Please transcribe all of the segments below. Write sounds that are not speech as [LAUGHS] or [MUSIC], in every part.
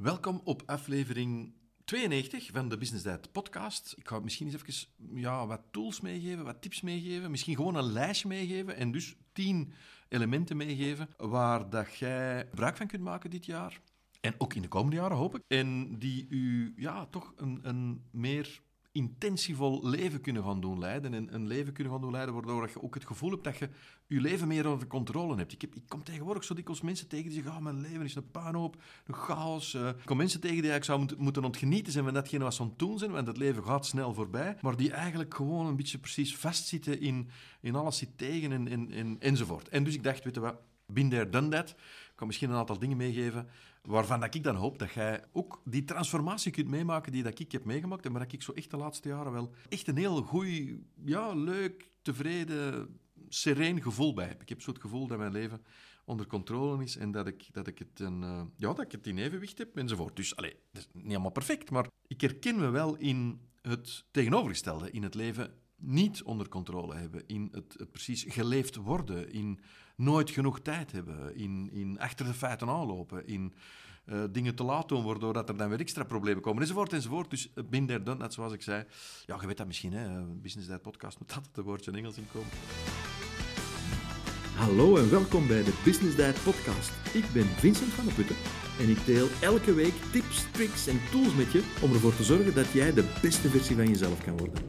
Welkom op aflevering 92 van de Business Diet podcast. Ik ga misschien eens even ja, wat tools meegeven, wat tips meegeven. Misschien gewoon een lijstje meegeven en dus 10 elementen meegeven waar dat jij gebruik van kunt maken dit jaar. En ook in de komende jaren, hoop ik. En die u ja, toch een, een meer intentievol leven kunnen gaan doen leiden. En een leven kunnen gaan doen leiden waardoor je ook het gevoel hebt dat je je leven meer onder controle hebt. Ik, heb, ik kom tegenwoordig zo dikwijls mensen tegen die zeggen, oh, mijn leven is een puinhoop, een chaos. Uh, ik kom mensen tegen die ik zou moeten, moeten ontgenieten zijn van datgene wat ze aan het doen zijn, want het leven gaat snel voorbij, maar die eigenlijk gewoon een beetje precies vastzitten in, in alles zit tegen en, en, en, enzovoort. En dus ik dacht, weet je wat, been there, done that. Ik kan misschien een aantal dingen meegeven waarvan dat ik dan hoop dat jij ook die transformatie kunt meemaken die dat ik heb meegemaakt en waar ik zo echt de laatste jaren wel echt een heel goed, ja, leuk, tevreden, sereen gevoel bij heb. Ik heb zo het gevoel dat mijn leven onder controle is en dat ik, dat ik, het, een, uh, ja, dat ik het in evenwicht heb enzovoort. Dus, allez, dat is niet helemaal perfect, maar ik herken me wel in het tegenovergestelde in het leven niet onder controle hebben, in het, het, precies geleefd worden, in nooit genoeg tijd hebben, in, in achter de feiten aanlopen, in uh, dingen te laat doen, waardoor dat er dan weer extra problemen komen, enzovoort, enzovoort. Dus uh, bin there, net zoals ik zei. Ja, je weet dat misschien, hè, Business Day podcast moet altijd een woordje in Engels in komen. Hallo en welkom bij de Business Diet Podcast. Ik ben Vincent van der Putten en ik deel elke week tips, tricks en tools met je om ervoor te zorgen dat jij de beste versie van jezelf kan worden.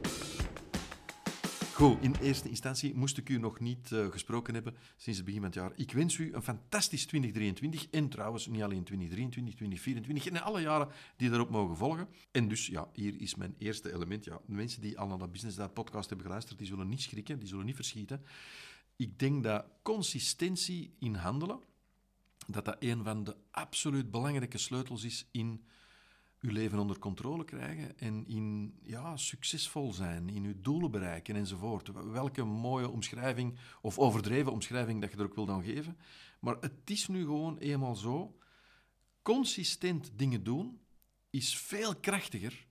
Goed, in eerste instantie moest ik u nog niet uh, gesproken hebben sinds het begin van het jaar. Ik wens u een fantastisch 2023 en trouwens niet alleen 2023, 2024 en alle jaren die daarop mogen volgen. En dus, ja, hier is mijn eerste element. Ja, de mensen die al naar de Business Dad podcast hebben geluisterd, die zullen niet schrikken, die zullen niet verschieten. Ik denk dat consistentie in handelen, dat dat een van de absoluut belangrijke sleutels is in uw leven onder controle krijgen en in ja, succesvol zijn, in uw doelen bereiken enzovoort. Welke mooie omschrijving of overdreven omschrijving dat je er ook wil dan geven. Maar het is nu gewoon eenmaal zo. Consistent dingen doen is veel krachtiger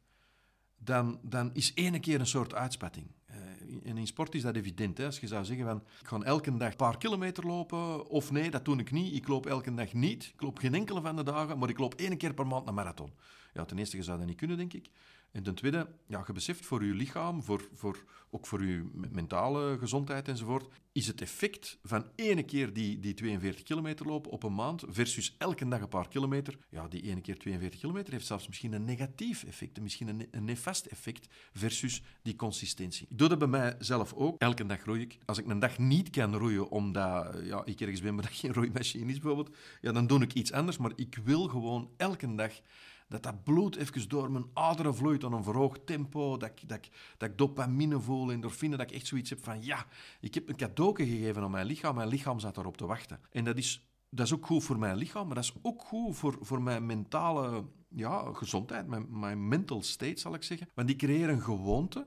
dan, dan is één keer een soort uitspatting. Uh, en in sport is dat evident. Hè? Als je zou zeggen van, ik ga elke dag een paar kilometer lopen, of nee, dat doe ik niet. Ik loop elke dag niet. Ik loop geen enkele van de dagen, maar ik loop één keer per maand een marathon. Ja, ten eerste, zou dat niet kunnen, denk ik. En ten tweede, ja, je beseft voor je lichaam, voor, voor, ook voor je mentale gezondheid enzovoort, is het effect van ene keer die, die 42 kilometer lopen op een maand versus elke dag een paar kilometer. Ja, die ene keer 42 kilometer heeft zelfs misschien een negatief effect, misschien een, nefast effect versus die consistentie. Ik doe dat bij mijzelf ook. Elke dag roei ik. Als ik een dag niet kan roeien omdat ja, ik ergens ben waar geen roeimachine is bijvoorbeeld, ja, dan doe ik iets anders. Maar ik wil gewoon elke dag dat dat bloed even door mijn aderen vloeit aan een verhoogd tempo, dat ik, dat, ik, dat ik dopamine voel, endorfine, dat ik echt zoiets heb van ja, ik heb een cadeau gegeven aan mijn lichaam, mijn lichaam zat erop te wachten. En dat is, dat is ook goed voor mijn lichaam, maar dat is ook goed voor, voor mijn mentale ja, gezondheid, mijn, mijn mental state zal ik zeggen. Want die creëren een gewoonte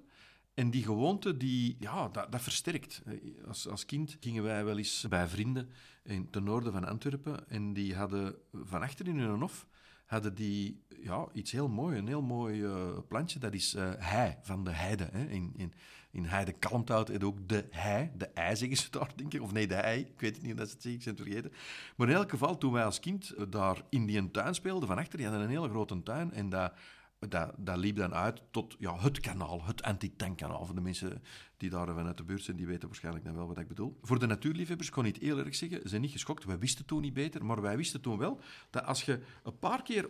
en die gewoonte, die, ja, dat, dat versterkt. Als, als kind gingen wij wel eens bij vrienden in ten noorden van Antwerpen en die hadden van achter in hun hof hadden die ja, iets heel moois, een heel mooi uh, plantje. Dat is uh, hei, van de heide. Hè. In, in, in heide kalmthout en ook de hei. De ei zeggen ze daar, denk ik. Of nee, de hei. Ik weet het niet of ze het zeggen, ik ben het vergeten. Maar in elk geval, toen wij als kind eh, daar in die tuin speelden, van achter, die hadden een hele grote tuin. En dat dat, liep dan uit tot ja, het kanaal, het anti-tankkanaal. Voor de mensen die daar vanuit de buurt zijn, die weten waarschijnlijk dan wel wat ik bedoel. Voor de natuurliefhebbers kon ik het heel erg zeggen, ze zijn niet geschokt. Wij wisten toen niet beter, maar wij wisten toen wel dat als je een paar keer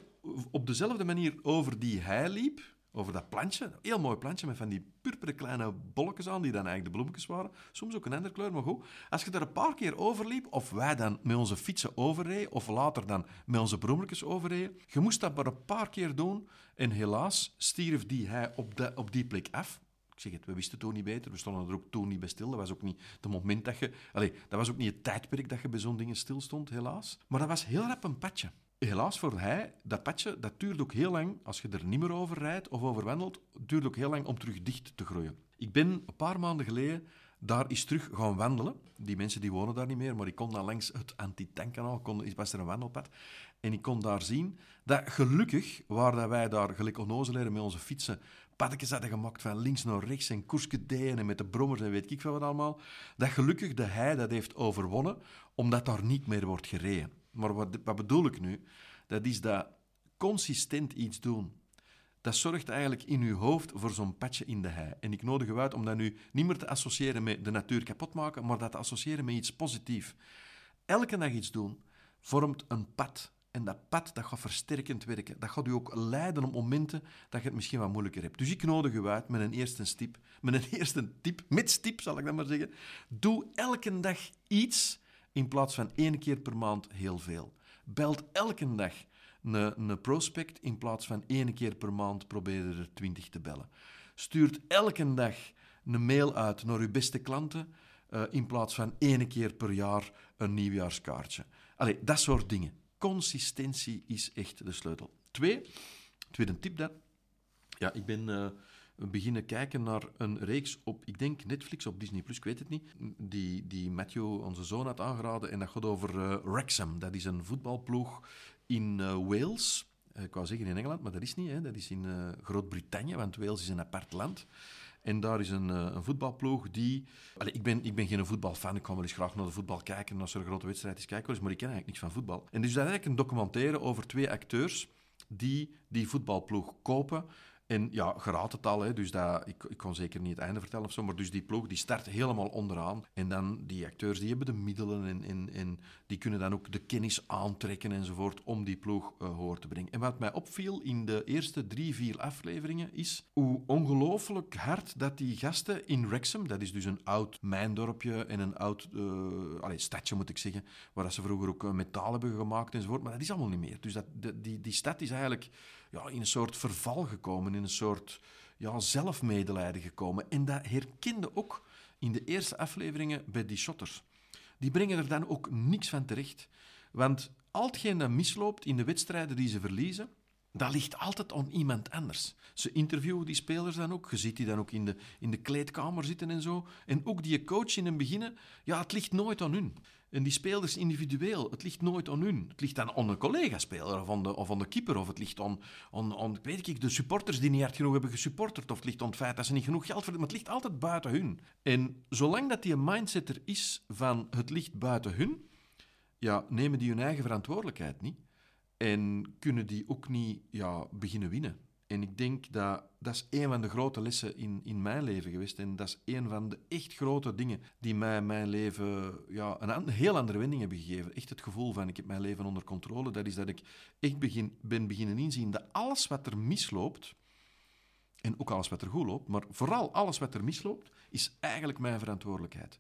op dezelfde manier over die hei liep, over dat plantje. Heel mooi plantje met van die purperen kleine bolletjes aan, die dan eigenlijk de bloemetjes waren. Soms ook een andere kleur, maar goed. Als je er een paar keer overliep, of wij dan met onze fietsen overreden, of later dan met onze brommertjes overreden, je moest dat maar een paar keer doen. En helaas stierf die hij op, de, op die plek af. Ik zeg het, we wisten toen niet beter. We stonden er ook toen niet bij stil. Dat was ook niet het moment dat je... Allez, dat was ook niet het tijdperk dat je bij zo'n dingen stilstond, helaas. Maar dat was heel rap een padje. Helaas voor hij, dat padje, dat duurt ook heel lang, als je er niet meer over rijdt of over wandelt, duurt ook heel lang om terug dicht te groeien. Ik ben een paar maanden geleden daar is terug gaan wandelen. Die mensen die wonen daar niet meer, maar ik kon daar langs het anti-tankkanaal, was er een wandelpad. En ik kon daar zien dat gelukkig, waar dat wij daar gelijk met onze fietsen, padjes hadden gemaakt van links naar rechts en koersken deden en met de brommers en weet ik veel wat allemaal, dat gelukkig de hei dat heeft overwonnen, omdat daar niet meer wordt gereden. Maar wat, bedoel ik nu? Dat is dat consistent iets doen, dat zorgt eigenlijk in uw hoofd voor zo'n patje in de hei. En ik nodig u uit om dat nu niet meer te associëren met de natuur kapot maken, maar dat te associëren met iets positiefs. Elke dag iets doen vormt een pad. En dat pad dat gaat versterkend werken. Dat gaat u ook leiden op momenten dat je het misschien wat moeilijker hebt. Dus ik nodig u uit met een eerste tip. Met een [LAUGHS] eerste tip, met tip zal ik dat maar zeggen. Doe elke dag iets in plaats van één keer per maand heel veel. Belt elke dag een, een prospect in plaats van één keer per maand probeer er twintig te bellen. Stuurt elke dag een mail uit naar uw beste klanten uh, in plaats van één keer per jaar een nieuwjaarskaartje. Allee, dat soort dingen. Consistentie is echt de sleutel. Twee, tweede tip dan. Ja, ik ben uh, beginnen kijken naar een reeks op, ik denk Netflix, op Disney+, Plus, ik weet het niet, die, die Matthew, onze zoon, had aangeraden. En dat gaat over uh, Wrexham. Dat is een voetbalploeg in uh, Wales. ik wou zeggen in Engeland, maar dat is niet. Hè. Dat is in Groot-Brittannië, want Wales is een apart land. En daar is een, een voetbalploeg die... Ik, ben, ik ben geen voetbalfan, ik kan wel eens graag naar de voetbal kijken. Als er een grote wedstrijd is, kijken maar ik ken eigenlijk niks van voetbal. En dus dat is eigenlijk een documentaire over twee acteurs die die voetbalploeg kopen en ja, geraad het al, hè, dus dat, ik, ik kon zeker niet het einde vertellen of zo, maar dus die ploeg die start helemaal onderaan. En dan die acteurs die hebben de middelen en, en, en die kunnen dan ook de kennis aantrekken enzovoort om die ploeg uh, hoor te brengen. En wat mij opviel in de eerste drie, vier afleveringen is hoe ongelooflijk hard dat die gasten in Wrexham, dat is dus een oud mijndorpje en een oud uh, allez, stadje moet ik zeggen, waar ze vroeger ook metaal hebben gemaakt enzovoort, maar dat is allemaal niet meer. Dus dat, die, die stad is eigenlijk ja, in een soort verval gekomen, in een soort ja, zelfmedelijden gekomen. En dat herkende ook in de eerste afleveringen bij die shotters. Die brengen er dan ook niks van terecht. Want al hetgeen dat misloopt in de wedstrijden die ze verliezen, dat ligt altijd aan iemand anders. Ze interviewen die spelers dan ook. Je ziet die dan ook in de, in de kleedkamer zitten en zo. En ook die coach in het begin, ja, het ligt nooit aan hun. En die spelers individueel, het ligt nooit aan hun. Het ligt aan, aan een collega-speler of aan, de, of aan de keeper. Of het ligt aan, aan, aan weet ik, de supporters die niet hard genoeg hebben gesupporterd. Of het ligt aan het feit dat ze niet genoeg geld verdienen. Maar het ligt altijd buiten hun. En zolang dat die mindset er is van het ligt buiten hun, ja, nemen die hun eigen verantwoordelijkheid niet. En kunnen die ook niet ja, beginnen winnen. En ik denk dat dat is een van de grote lessen in, in mijn leven geweest. En dat is een van de echt grote dingen die mij mijn leven ja, een, heel andere wending hebben gegeven. Echt het gevoel van ik heb mijn leven onder controle. Dat is dat ik echt begin, ben beginnen inzien dat alles wat er misloopt, en ook alles wat er goed loopt, maar vooral alles wat er misloopt, is eigenlijk mijn verantwoordelijkheid.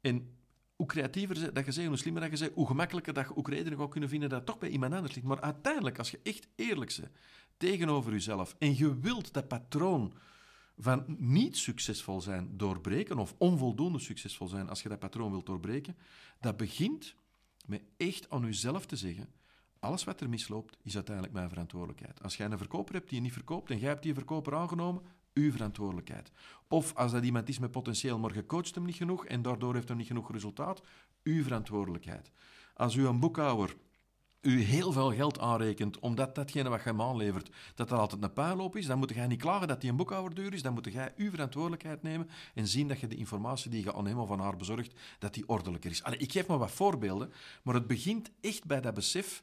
En hoe creatiever dat je zegt, hoe slimmer dat je zegt, hoe gemakkelijker dat je ook redenen gaat kunnen vinden dat het toch bij iemand anders ligt. Maar uiteindelijk, als je echt eerlijk bent tegenover jezelf en je wilt dat patroon van niet succesvol zijn doorbreken of onvoldoende succesvol zijn als je dat patroon wilt doorbreken, dat begint met echt aan jezelf te zeggen, alles wat er misloopt, is uiteindelijk mijn verantwoordelijkheid. Als jij een verkoper hebt die je niet verkoopt en jij hebt die verkoper aangenomen, uw verantwoordelijkheid. Of als dat iemand is met potentieel, maar je coacht hem niet genoeg en daardoor heeft hij niet genoeg resultaat, uw verantwoordelijkheid. Als u een boekhouder u heel veel geld aanrekent, omdat datgene wat je hem aanlevert, dat dat altijd een puinloop is, dan moet jij niet klagen dat die een boekhouder duur is, dan moet jij uw verantwoordelijkheid nemen en zien dat je de informatie die je aan hem of aan haar bezorgt, dat die ordelijker is. Allee, ik geef maar wat voorbeelden, maar het begint echt bij dat besef,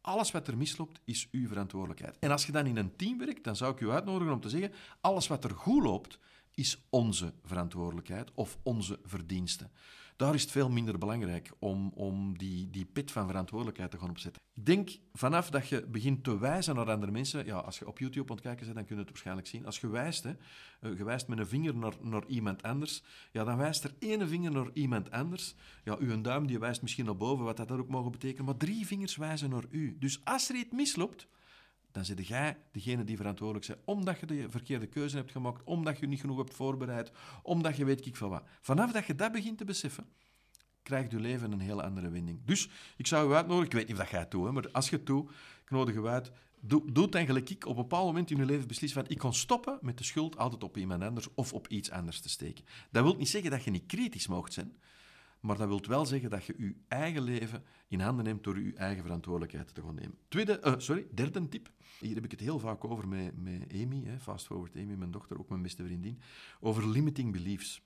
alles wat er misloopt, is uw verantwoordelijkheid. En als je dan in een team werkt, dan zou ik u uitnodigen om te zeggen, alles wat er goed loopt, is onze verantwoordelijkheid of onze verdiensten daar is het veel minder belangrijk om, om die, die pit van verantwoordelijkheid te gaan opzetten. Ik denk vanaf dat je begint te wijzen naar andere mensen, ja, als je op YouTube aan het kijken bent, dan kun je het waarschijnlijk zien. Als je wijst, hè, eh, wijst met een vinger naar, naar iemand anders, ja, dan wijst er één vinger naar iemand anders. Ja, uw duim die wijst misschien naar boven, wat dat ook mogen betekenen, maar drie vingers wijzen naar u. Dus als er iets misloopt, dan zit jij degene die verantwoordelijk is. Omdat je de verkeerde keuze hebt gemaakt, omdat je niet genoeg hebt voorbereid, omdat je weet ik van wat. Vanaf dat je dat begint te beseffen, krijgt je leven een hele andere wending. Dus ik zou u uitnodigen, ik weet niet of dat jij het doet, maar als je het doet, ik nodig je uit, doe, eigenlijk ik op een bepaald moment in je leven beslissen van ik kan stoppen met de schuld altijd op iemand anders of op iets anders te steken. Dat wil niet zeggen dat je niet kritisch mocht zijn, maar dat wil wel zeggen dat je je eigen leven in handen neemt door je eigen verantwoordelijkheid te gaan nemen. Tweede, uh, sorry, derde tip. Hier heb ik het heel vaak over met, met Amy, hè, Fast Forward Amy, mijn dochter, ook mijn beste vriendin, over limiting beliefs.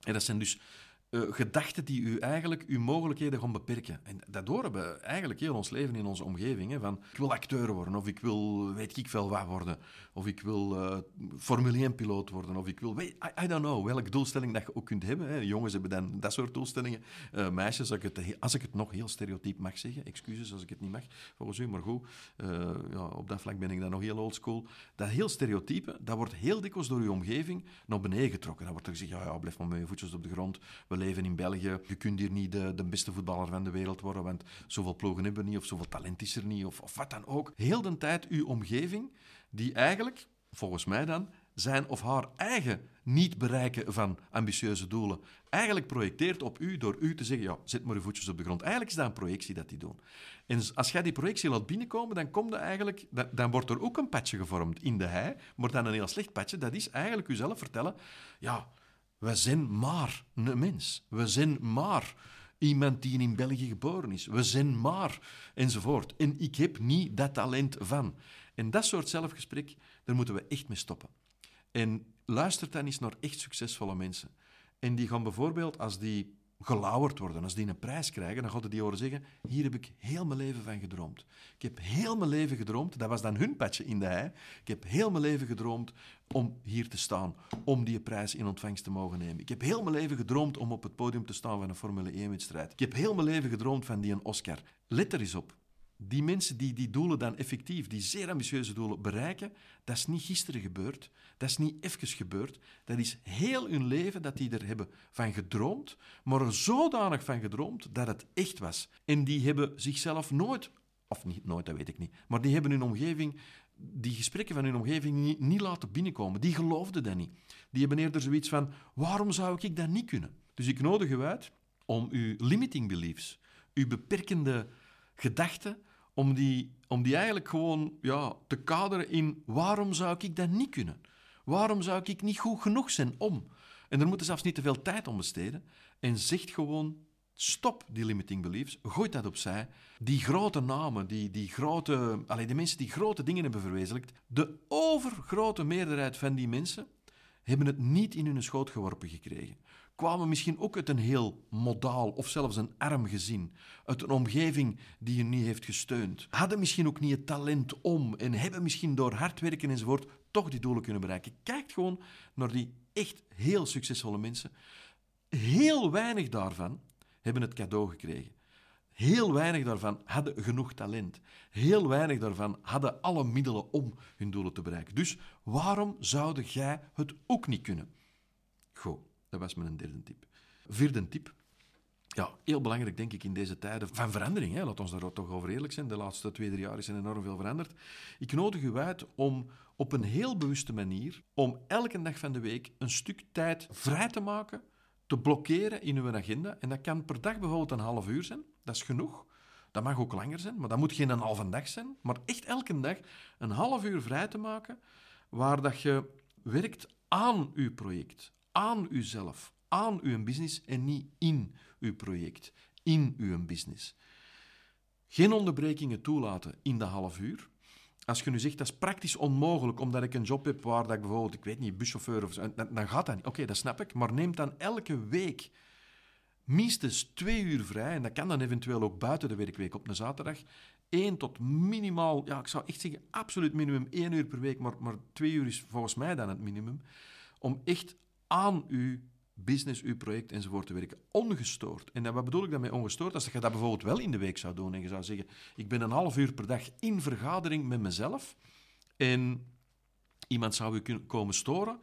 En dat zijn dus uh, gedachten die u eigenlijk uw mogelijkheden gaan beperken. En dat horen we eigenlijk heel ons leven in onze omgeving. Hè, van, ik wil acteur worden, of ik wil weet ik veel wat worden, of ik wil uh, Formule 1-piloot worden, of ik wil, weet, I, don't know, welke doelstelling dat je ook kunt hebben. Hè. Jongens hebben dan dat soort doelstellingen. Uh, meisjes, als ik, het, als ik het nog heel stereotyp mag zeggen, excuses als ik het niet mag, volgens u, maar goed, ja, op dat vlak ben ik dan nog heel oldschool. Dat heel stereotype, dat wordt heel dikwijls door uw omgeving naar beneden getrokken. Dan wordt er gezegd, ja, ja blijf maar met je voetjes op de grond, leven in België. Je kunt hier niet de, de beste voetballer van de wereld worden, want zoveel ploegen hebben we niet, of zoveel talent is er niet, of, of wat dan ook. Heel de tijd uw omgeving, die eigenlijk, volgens mij dan, zijn of haar eigen niet bereiken van ambitieuze doelen eigenlijk projecteert op u door u te zeggen, ja, zet maar uw voetjes op de grond. Eigenlijk is dat een projectie dat die doen. En als jij die projectie laat binnenkomen, dan, komt er eigenlijk, dan, wordt er ook een patje gevormd in de hei, maar dan een heel slecht patje. Dat is eigenlijk uzelf vertellen, ja, we zijn maar een mens. We zijn maar iemand die in België geboren is. We zijn maar enzovoort. En ik heb niet dat talent van. En dat soort zelfgesprek, daar moeten we echt mee stoppen. En luister dan eens naar echt succesvolle mensen. En die gaan bijvoorbeeld, als die gelauwerd worden, als die een prijs krijgen, dan gaan die horen zeggen, hier heb ik heel mijn leven van gedroomd. Ik heb heel mijn leven gedroomd, dat was dan hun patje in de hei, ik heb heel mijn leven gedroomd om hier te staan, om die prijs in ontvangst te mogen nemen. Ik heb heel mijn leven gedroomd om op het podium te staan van een Formule 1-wedstrijd. Ik heb heel mijn leven gedroomd van die een Oscar. Let er eens op. Die mensen die die doelen dan effectief, die zeer ambitieuze doelen, bereiken, dat is niet gisteren gebeurd. Dat is niet even gebeurd. Dat is heel hun leven dat die er hebben van gedroomd, maar er zodanig van gedroomd dat het echt was. En die hebben zichzelf nooit, of niet nooit, dat weet ik niet, maar die hebben hun omgeving, die gesprekken van hun omgeving niet, niet laten binnenkomen. Die geloofden dat niet. Die hebben eerder zoiets van, waarom zou ik dat niet kunnen? Dus ik nodig u uit om uw limiting beliefs, uw beperkende gedachten, om die, om die eigenlijk gewoon ja, te kaderen in waarom zou ik dat niet kunnen? Waarom zou ik niet goed genoeg zijn om? En daar moeten zelfs niet te veel tijd om besteden. En zegt gewoon, stop die limiting beliefs, gooi dat opzij. Die grote namen, die, die grote, allee, de mensen die grote dingen hebben verwezenlijkt, de overgrote meerderheid van die mensen hebben het niet in hun schoot geworpen gekregen kwamen misschien ook uit een heel modaal of zelfs een arm gezin, uit een omgeving die je niet heeft gesteund, hadden misschien ook niet het talent om en hebben misschien door hard werken enzovoort toch die doelen kunnen bereiken. Kijk gewoon naar die echt heel succesvolle mensen. Heel weinig daarvan hebben het cadeau gekregen. Heel weinig daarvan hadden genoeg talent. Heel weinig daarvan hadden alle middelen om hun doelen te bereiken. Dus waarom zou jij het ook niet kunnen? Goed. Dat was mijn derde tip. Vierde tip. Ja, heel belangrijk denk ik in deze tijden van verandering. Hè. Laat ons daar toch over eerlijk zijn. De laatste twee, drie jaar is er enorm veel veranderd. Ik nodig u uit om op een heel bewuste manier, om elke dag van de week een stuk tijd vrij te maken, te blokkeren in uw agenda. En dat kan per dag bijvoorbeeld een half uur zijn. Dat is genoeg. Dat mag ook langer zijn, maar dat moet geen een halve dag zijn. Maar echt elke dag een half uur vrij te maken, waar dat je werkt aan uw project, aan uzelf, aan uw business en niet in uw project, in uw business. Geen onderbrekingen toelaten in de half uur. Als je nu zegt, dat is praktisch onmogelijk, omdat ik een job heb waar dat ik bijvoorbeeld, ik weet niet, buschauffeur of zo, dan, gaat dat niet. Oké, dat snap ik, maar neem dan elke week minstens twee uur vrij, en dat kan dan eventueel ook buiten de werkweek op een zaterdag, één tot minimaal, ja, ik zou echt zeggen, absoluut minimum één uur per week, maar, maar twee uur is volgens mij dan het minimum, om echt aan uw business, uw project enzovoort te werken. Ongestoord. En wat bedoel ik daarmee ongestoord? Als je dat bijvoorbeeld wel in de week zou doen en je zou zeggen, ik ben een half uur per dag in vergadering met mezelf en iemand zou u kunnen komen storen,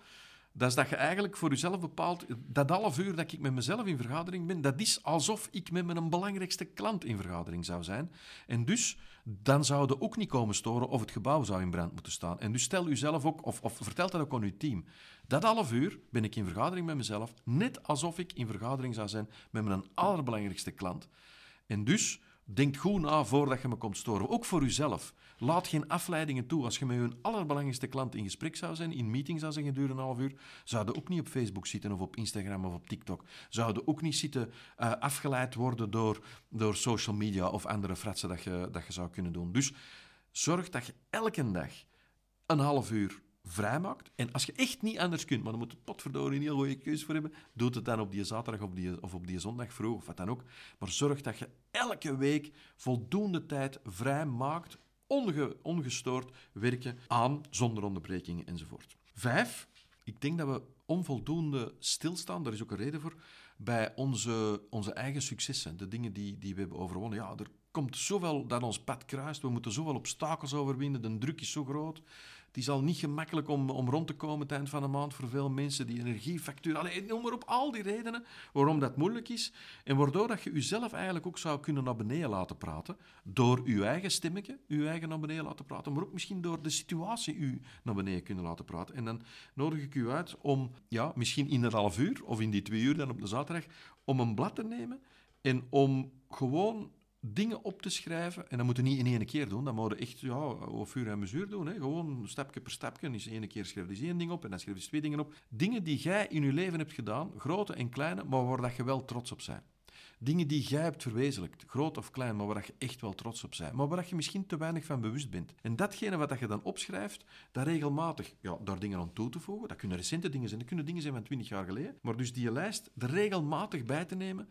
dat is dat je eigenlijk voor jezelf bepaalt, dat half uur dat ik met mezelf in vergadering ben, dat is alsof ik met mijn belangrijkste klant in vergadering zou zijn. En dus, dan zouden ook niet komen storen of het gebouw zou in brand moeten staan. En dus stel uzelf ook, of, of vertel dat ook aan uw team. Dat half uur ben ik in vergadering met mezelf, net alsof ik in vergadering zou zijn met mijn allerbelangrijkste klant. En dus Denk goed na voordat je me komt storen. Ook voor jezelf. Laat geen afleidingen toe. Als je met je allerbelangrijkste klant in gesprek zou zijn, in meeting zou zijn gedurende een half uur, zouden ook niet op Facebook zitten of op Instagram of op TikTok. Zouden ook niet zitten uh, afgeleid worden door, door social media of andere fratsen dat je, dat je zou kunnen doen. Dus zorg dat je elke dag een half uur vrijmaakt. En als je echt niet anders kunt, maar dan moet het potverdorie een heel goede keuze voor hebben, doe het dan op die zaterdag of, die, of op die zondag vroeg of wat dan ook. Maar zorg dat je elke week voldoende tijd vrij maakt, onge, ongestoord werken aan, zonder onderbrekingen enzovoort. Vijf, ik denk dat we onvoldoende stilstaan, daar is ook een reden voor, bij onze, onze eigen successen, de dingen die, die we hebben overwonnen. Ja, er komt zoveel dat ons pad kruist, we moeten zoveel obstakels overwinnen, de druk is zo groot. Is al niet gemakkelijk om, om rond te komen eind van de maand voor veel mensen. Die energiefactuur, allee, noem maar op al die redenen waarom dat moeilijk is. En waardoor dat je jezelf eigenlijk ook zou kunnen naar beneden laten praten. Door je eigen stemmetje, je eigen naar beneden laten praten. Maar ook misschien door de situatie u naar beneden kunnen laten praten. En dan nodig ik u uit om, ja, misschien in een half uur of in die twee uur dan op de zaterdag, om een blad te nemen en om gewoon dingen op te schrijven. En dat moeten niet in één keer doen. Dat moeten echt ja, op vuur en mesuur doen. Hè. Gewoon stapje per stapje. Dus één keer schrijf je één ding op en dan schrijf je twee dingen op. Dingen die jij in je leven hebt gedaan, grote en kleine, maar waar dat je wel trots op bent. Dingen die jij hebt verwezenlijkt, groot of klein, maar waar je echt wel trots op bent. Maar waar je misschien te weinig van bewust bent. En datgene wat je dan opschrijft, dat regelmatig, ja, daar dingen aan toe te voegen. Dat kunnen recente dingen zijn, dat kunnen dingen zijn van 20 jaar geleden. Maar dus die lijst er regelmatig bij te nemen,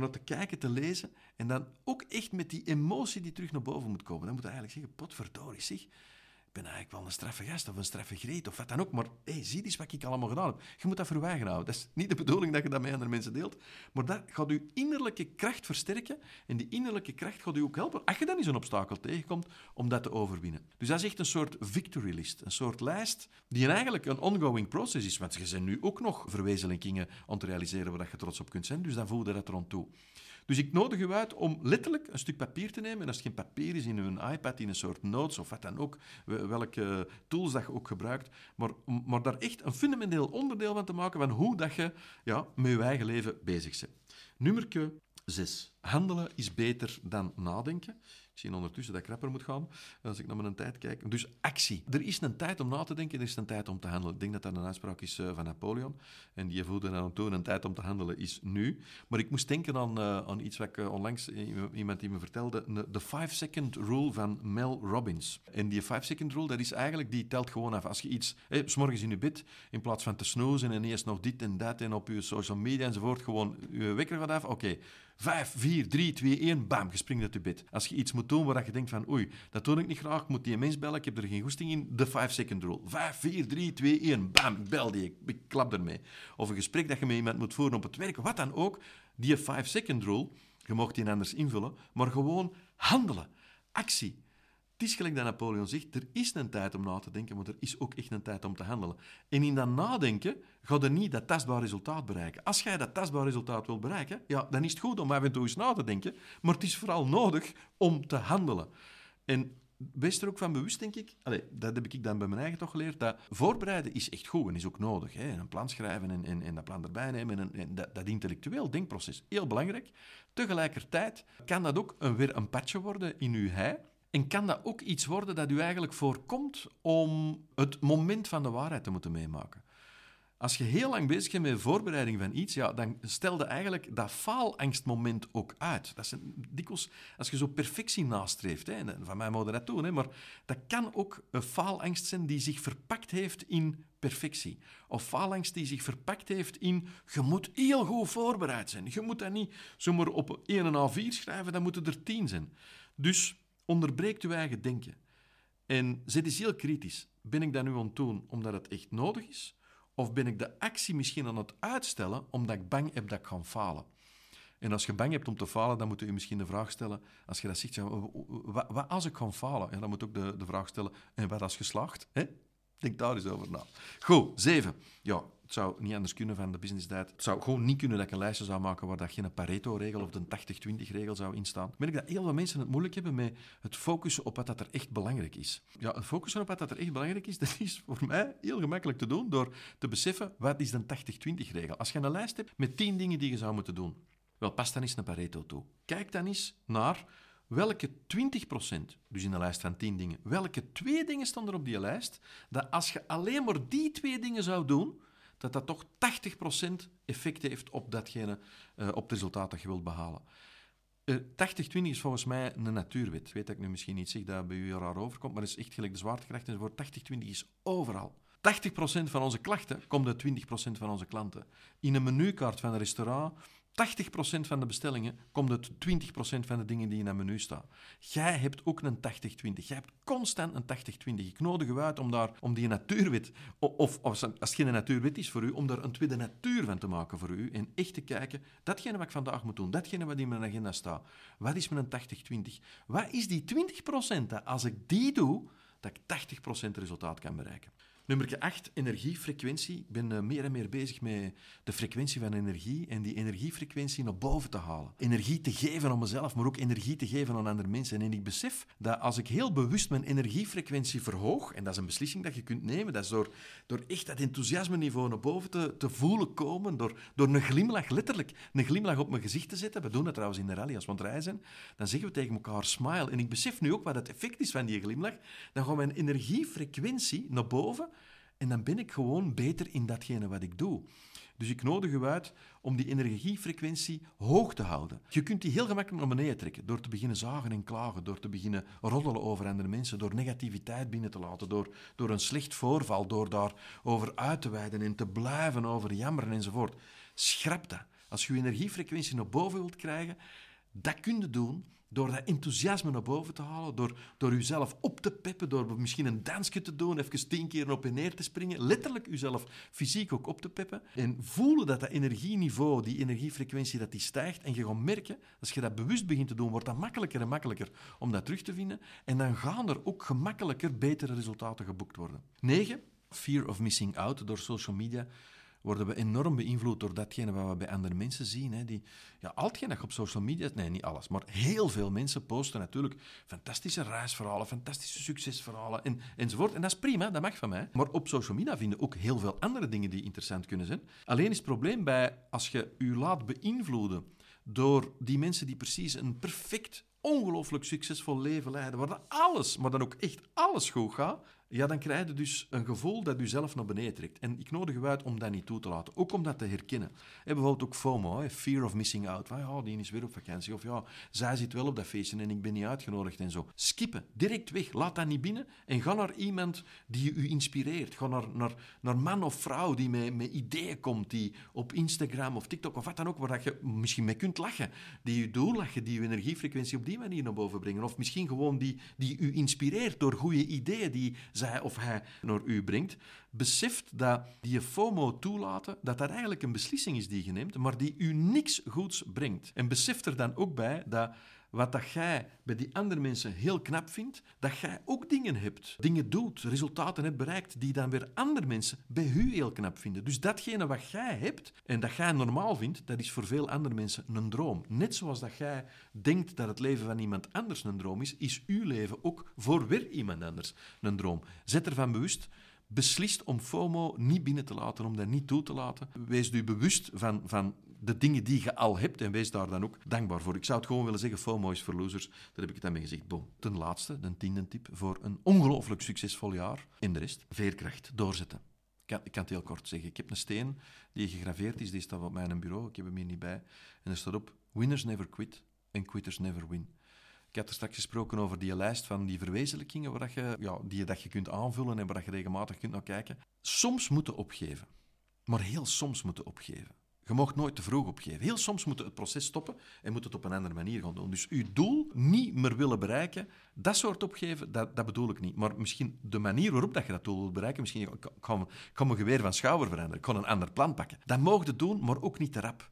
naar te kijken, te lezen en dan ook echt met die emotie die terug naar boven moet komen. Dan moet je eigenlijk zeggen, potverdorie zeg, ben eigenlijk wel een straffe gast of een straffe greet of wat dan ook, maar hey, zie eens wat ik allemaal gedaan heb. Je moet dat eigen houden. Dat is niet de bedoeling dat je dat met andere mensen deelt, maar dat gaat je innerlijke kracht versterken en die innerlijke kracht gaat je ook helpen, als je dan eens een obstakel tegenkomt, om dat te overwinnen. Dus dat is echt een soort victory list, een soort lijst die eigenlijk een ongoing process is, want je zijn nu ook nog verwezenlijkingen om te realiseren waar je trots op kunt zijn, dus dan voel je dat er aan toe. Dus ik nodig u uit om letterlijk een stuk papier te nemen. En als het geen papier is in uw iPad, in een soort notes of wat dan ook, welke tools dat je ook gebruikt, maar, maar daar echt een fundamenteel onderdeel van te maken van hoe dat je ja, met je eigen leven bezig bent. Nummer 6. Handelen is beter dan nadenken. Ik zie ondertussen dat ik rapper moet gaan als ik naar mijn tijd kijk. Dus actie. Er is een tijd om na te denken, er is een tijd om te handelen. Ik denk dat dat een uitspraak is eh, van Napoleon. En die voelde dan toen, een tijd om te handelen is nu. Maar ik moest denken aan, uh, aan iets wat ik uh, onlangs, iemand die me vertelde, de 5-second rule van Mel Robbins. En die 5-second rule, dat is eigenlijk, die telt gewoon af. Als je iets, eh, s morgens in je bed, in plaats van te snoezen en eerst nog dit en dat en op je social media enzovoort, gewoon je wekker gaat af, oké. 5, 4, 3, 2, 1, bam, je springt uit je bed. Als je iets moet doen waar je denkt van, oei, dat doe ik niet graag, ik moet die mens bellen, ik heb er geen goesting in, de 5-second rule. 5, 4, 3, 2, 1, bam, bel die, ik, ik klap ermee. Of een gesprek dat je met iemand moet voeren op het werk, wat dan ook, die 5-second rule, je mocht die anders invullen, maar gewoon handelen, actie. Het is gelijk dat Napoleon zegt, er is een tijd om na te denken, maar er is ook echt een tijd om te handelen. En in dat nadenken ga je niet dat tastbaar resultaat bereiken. Als jij dat tastbaar resultaat wil bereiken, ja, dan is het goed om af en toe eens na te denken, maar het is vooral nodig om te handelen. En wees er ook van bewust, denk ik, dat heb ik dan bij mijn eigen toch geleerd, dat voorbereiden is echt goed en is ook nodig. Hè? Een plan schrijven en, en, dat plan erbij nemen en, dat, dat, intellectueel denkproces, heel belangrijk. Tegelijkertijd kan dat ook een, weer een patje worden in uw hei, en kan dat ook iets worden dat u eigenlijk voorkomt om het moment van de waarheid te moeten meemaken? Als je heel lang bezig bent met de voorbereiding van iets, ja, dan stelde eigenlijk dat faalangstmoment ook uit. Dat als je zo perfectie nastreeft, hè, van mij mogen dat doen, hè, maar dat kan ook een faalangst zijn die zich verpakt heeft in perfectie. Of faalangst die zich verpakt heeft in, je moet heel goed voorbereid zijn. Je moet dat niet zomaar op 1 en 4 schrijven, dan moeten er 10 zijn. Dus onderbreekt uw eigen denken. En zit eens heel kritisch. Ben ik dat nu aan het doen omdat het echt nodig is? Of ben ik de actie misschien aan het uitstellen omdat ik bang heb dat ik ga falen? En als je bang hebt om te falen, dan moet je je misschien de vraag stellen, als je dat zegt, wat, wat als ik ga falen? En dan moet je ook de, de vraag stellen, en wat als geslaagd? Denk daar eens over na. Goed, zeven. Ja, het zou niet anders kunnen van de business diet. Het zou gewoon niet kunnen dat ik een lijstje zou maken waar dat geen Pareto-regel of de 80-20-regel zou instaan. Ik merk dat heel veel mensen het moeilijk hebben met het focussen op wat dat er echt belangrijk is. Ja, het focussen op wat dat er echt belangrijk is, [LAUGHS] dat is voor mij heel gemakkelijk te doen door te beseffen wat is de 80-20-regel. Als je een lijst hebt met 10 dingen die je zou moeten doen, wel, pas dan eens een Pareto toe. Kijk dan eens naar welke 20%, dus in de lijst van 10 dingen, welke twee dingen staan er op die lijst, dat als je alleen maar die twee dingen zou doen, dat dat toch 80% effect heeft op datgene, uh, op het resultaat dat je wilt behalen. Uh, 80-20 is volgens mij een natuurwet. Ik weet dat ik nu misschien niet zeg dat bij u raar overkomt, maar het is echt gelijk de zwaartekracht enzovoort. 80-20 is overal. 80% van onze klachten komt uit 20% van onze klanten. In een menukaart van een restaurant 80% van de bestellingen komt uit 20% van de dingen die in een menu staan. Jij hebt ook een 80-20. Jij hebt constant een 80-20. Ik nodig u uit om, daar, om die natuurwet, of, of als het geen natuurwet is voor u, om daar een tweede natuur van te maken voor u. En echt te kijken, datgene wat ik vandaag moet doen, datgene wat in mijn agenda staat, wat is mijn 80-20? Wat is die 20% dat als ik die doe, dat ik 80% resultaat kan bereiken? Nummer 8, energiefrequentie. Ik ben uh, meer en meer bezig met de frequentie van energie en die energiefrequentie naar boven te halen. Energie te geven aan mezelf, maar ook energie te geven aan andere mensen. En ik besef dat als ik heel bewust mijn energiefrequentie verhoog, en dat is een beslissing dat je kunt nemen, dat is door, echt dat enthousiasme niveau naar boven te, te voelen komen, door, door een glimlach, letterlijk een glimlach op mijn gezicht te zetten. We doen dat trouwens in de rally als we aan zijn. Dan zeggen we tegen elkaar smile. En ik besef nu ook wat het effect is van die glimlach. Dan gaat mijn energiefrequentie naar boven en dan ben ik gewoon beter in datgene wat ik doe. Dus ik nodig u uit om die energiefrequentie hoog te houden. Je kunt die heel gemakkelijk naar beneden trekken door te beginnen zagen en klagen, door te beginnen roddelen over andere mensen, door negativiteit binnen te laten, door, door een slecht voorval, door daarover uit te wijden en te blijven over jammeren enzovoort. Schrap dat. Als je je energiefrequentie naar boven wilt krijgen, dat kun je doen door dat enthousiasme naar boven te halen, door, door uzelf op te peppen, door misschien een dansje te doen, even tien keer op en neer te springen, letterlijk uzelf fysiek ook op te peppen en voelen dat dat energieniveau, die energiefrequentie, dat die stijgt en je gaat merken, als je dat bewust begint te doen, wordt dat makkelijker en makkelijker om dat terug te vinden en dan gaan er ook gemakkelijker betere resultaten geboekt worden. 9. Fear of missing out door social media worden we enorm beïnvloed door datgene wat we bij andere mensen zien. Hè. Die, ja, al hetgeen op social media... Nee, niet alles, maar heel veel mensen posten natuurlijk fantastische reisverhalen, fantastische succesverhalen en, enzovoort. En dat is prima, dat mag van mij. Maar op social media vinden ook heel veel andere dingen die interessant kunnen zijn. Alleen is het probleem bij, als je je laat beïnvloeden door die mensen die precies een perfect ongelooflijk succesvol leven leiden, waar alles, maar dan ook echt alles goed gaat, ja, dan krijg je dus een gevoel dat je zelf naar beneden trekt. En ik nodig u uit om dat niet toe te laten. Ook om dat te herkennen. En bijvoorbeeld ook FOMO, fear of missing out. Ja, die is weer op vakantie. Of ja, zij zit wel op dat feestje en ik ben niet uitgenodigd en zo. Skippen, direct weg. Laat dat niet binnen. En ga naar iemand die u inspireert. Ga naar, naar, naar man of vrouw die met, ideeën komt. Die op Instagram of TikTok of wat dan ook, waar je misschien mee kunt lachen. Die u doorlachen, die uw energiefrequentie op die manier naar boven brengen. Of misschien gewoon die, die u inspireert door goede ideeën die zij of hij naar u brengt, beseft dat die FOMO toelaten, dat dat eigenlijk een beslissing is die je neemt, maar die u niks goeds brengt. En beseft er dan ook bij dat wat dat jij bij die andere mensen heel knap vindt, dat jij ook dingen hebt, dingen doet, resultaten hebt bereikt, die dan weer andere mensen bij u heel knap vinden. Dus datgene wat jij hebt en dat jij normaal vindt, dat is voor veel andere mensen een droom. Net zoals dat jij denkt dat het leven van iemand anders een droom is, is uw leven ook voor weer iemand anders een droom. Zet ervan bewust beslist om FOMO niet binnen te laten, om dat niet toe te laten. Wees u bewust van, van de dingen die je al hebt en wees daar dan ook dankbaar voor. Ik zou het gewoon willen zeggen, FOMO is voor losers. Daar heb ik het aan mee gezegd. Boom. Ten laatste, de tiende tip voor een ongelooflijk succesvol jaar. En de rest, veerkracht, doorzetten. Ik kan, ik kan het heel kort zeggen. Ik heb een steen die gegraveerd is, die staat op mijn bureau. Ik heb hem hier niet bij. En er staat op, winners never quit and quitters never win. Ik had er straks gesproken over die lijst van die verwezenlijkingen waar je, ja, die je, dat je kunt aanvullen en waar je regelmatig kunt naar kijken. Soms moeten opgeven. Maar heel soms moeten opgeven. Je mag nooit te vroeg opgeven. Heel soms moet het proces stoppen en moet het op een andere manier gaan doen. Dus uw doel niet meer willen bereiken, dat soort opgeven, dat, dat bedoel ik niet. Maar misschien de manier waarop dat je dat doel wilt bereiken, misschien kan, kan mijn geweer van schouder veranderen, ik kan een ander plan pakken. Dat mag je doen, maar ook niet te rap.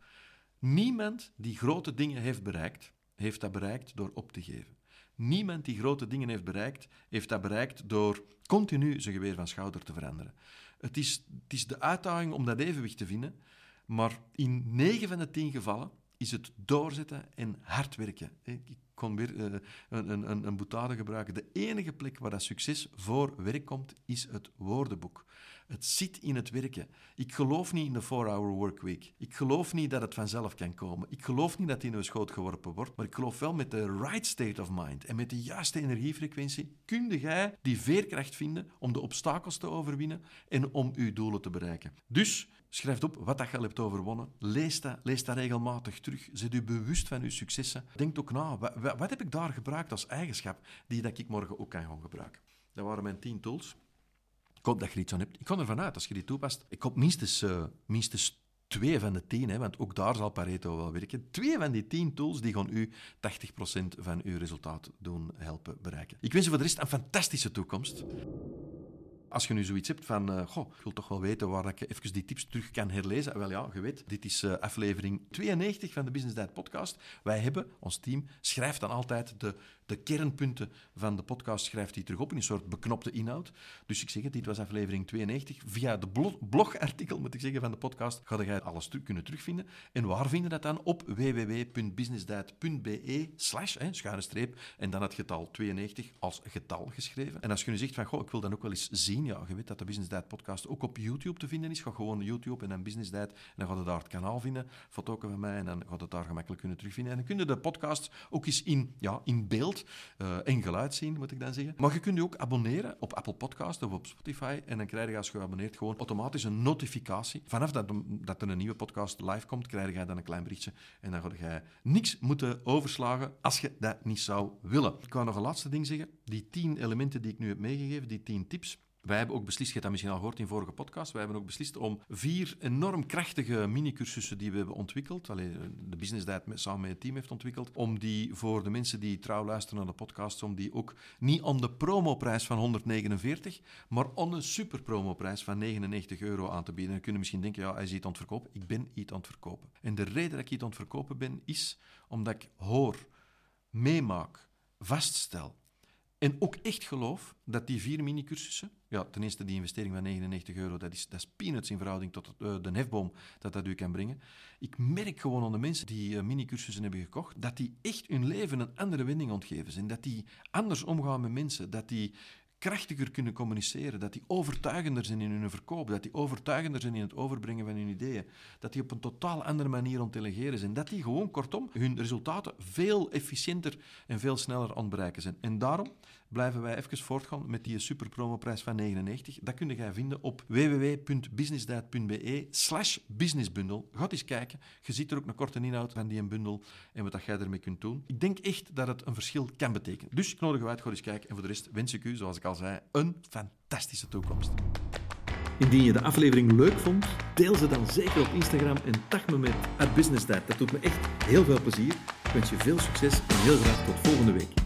Niemand die grote dingen heeft bereikt, heeft dat bereikt door op te geven. Niemand die grote dingen heeft bereikt, heeft dat bereikt door continu zijn geweer van schouder te veranderen. Het is, het is de uitdaging om dat evenwicht te vinden, maar in 9 van de 10 gevallen is het doorzetten en hard werken. Ik kon weer uh, een, een, een boetade gebruiken. De enige plek waar dat succes voor werk komt, is het woordenboek. Het zit in het werken. Ik geloof niet in de 4-hour workweek. Ik geloof niet dat het vanzelf kan komen. Ik geloof niet dat die in uw schoot geworpen wordt. Maar ik geloof wel met de right state of mind en met de juiste energiefrequentie kun jij die veerkracht vinden om de obstakels te overwinnen en om uw doelen te bereiken. Dus schrijf op wat dat je al hebt overwonnen. Lees dat, lees dat regelmatig terug. Zet u bewust van uw successen. Denk ook na, wat, wat heb ik daar gebruikt als eigenschap die dat ik morgen ook kan gaan gebruiken? Dat waren mijn tien tools Ik hoop dat je er iets aan hebt. Ik ga ervan uit, als je die toepast, ik hoop minstens, uh, minstens twee van de tien, hè, want ook daar zal Pareto wel werken. Twee van die tien tools die gaan u 80% van uw resultaat doen helpen bereiken. Ik wens u voor de rest een fantastische toekomst. Als je nu zoiets hebt van, uh, goh, ik wil toch wel weten waar ik even die tips terug kan herlezen. Wel ja, je weet, dit is uh, aflevering 92 van de Business Diet podcast. Wij hebben, ons team, schrijft dan altijd de, de kernpunten van de podcast, schrijft hij terug op in een soort beknopte inhoud. Dus ik zeg het, dit was aflevering 92. Via de blogartikel, moet ik zeggen, van de podcast, ga je alles terug kunnen terugvinden. En waar vinden dat dan? Op www.businessdiet.be slash, en dan het getal 92 als getal geschreven. En als je nu zegt van, goh, ik wil dan ook wel eens zien ja, je weet dat de Business Diet podcast ook op YouTube te vinden is. Ga gewoon YouTube en dan Business Diet en dan ga je daar het kanaal vinden, foto's van mij, en dan gaat het daar gemakkelijk kunnen terugvinden. En dan kun je de podcast ook eens in, ja, in beeld uh, en geluid zien, moet ik dan zeggen. Maar je kunt je ook abonneren op Apple Podcast of op Spotify en dan krijg je als je abonneert gewoon automatisch een notificatie. Vanaf dat, dat er een nieuwe podcast live komt, krijg je dan een klein berichtje en dan ga je niks moeten overslagen als je dat niet zou willen. Ik wou nog een laatste ding zeggen. Die tien elementen die ik nu heb meegegeven, die tien tips, wij hebben ook beslist, je hebt dat misschien al gehoord in vorige podcast, wij hebben ook beslist om vier enorm krachtige mini-cursussen die we hebben ontwikkeld, alleen de Business Diet samen met het team heeft ontwikkeld, om die voor de mensen die trouw luisteren naar de podcast, om die ook niet om de promoprijs van 149, maar om een super promoprijs van 99 euro aan te bieden. Dan kunnen misschien denken, ja, hij is iets aan het verkopen. Ik ben iets aan het verkopen. En de reden dat ik iets aan het verkopen ben, is omdat ik hoor, meemaak, vaststel en ook echt geloof dat die vier mini-cursussen, ja, ten eerste die investering van 99 euro, dat is, dat is peanuts in verhouding tot uh, de hefboom dat dat u kan brengen. Ik merk gewoon aan de mensen die uh, mini-cursussen hebben gekocht, dat die echt hun leven een andere wending ontgeven zijn. Dat die anders omgaan met mensen, dat die krachtiger kunnen communiceren, dat die overtuigender zijn in hun verkoop, dat die overtuigender zijn in het overbrengen van hun ideeën, dat die op een totaal andere manier ontdelegeren zijn, dat die gewoon, kortom, hun resultaten veel efficiënter en veel sneller aan bereiken zijn. En daarom blijven wij even voortgaan met die super promoprijs van 99. Dat kun je vinden op www.businessdiet.be slash businessbundel. Ga eens kijken. Je ziet er ook een korte inhoud van die bundel en wat jij ermee kunt doen. Ik denk echt dat het een verschil kan betekenen. Dus ik nodig u uit, ga eens kijken. En voor de rest wens ik u, zoals ik al zei, een fantastische toekomst. Indien je de aflevering leuk vond, deel ze dan zeker op Instagram en tag me met businessdiet. Dat doet me echt heel veel plezier. Ik wens je veel succes en heel graag tot volgende week.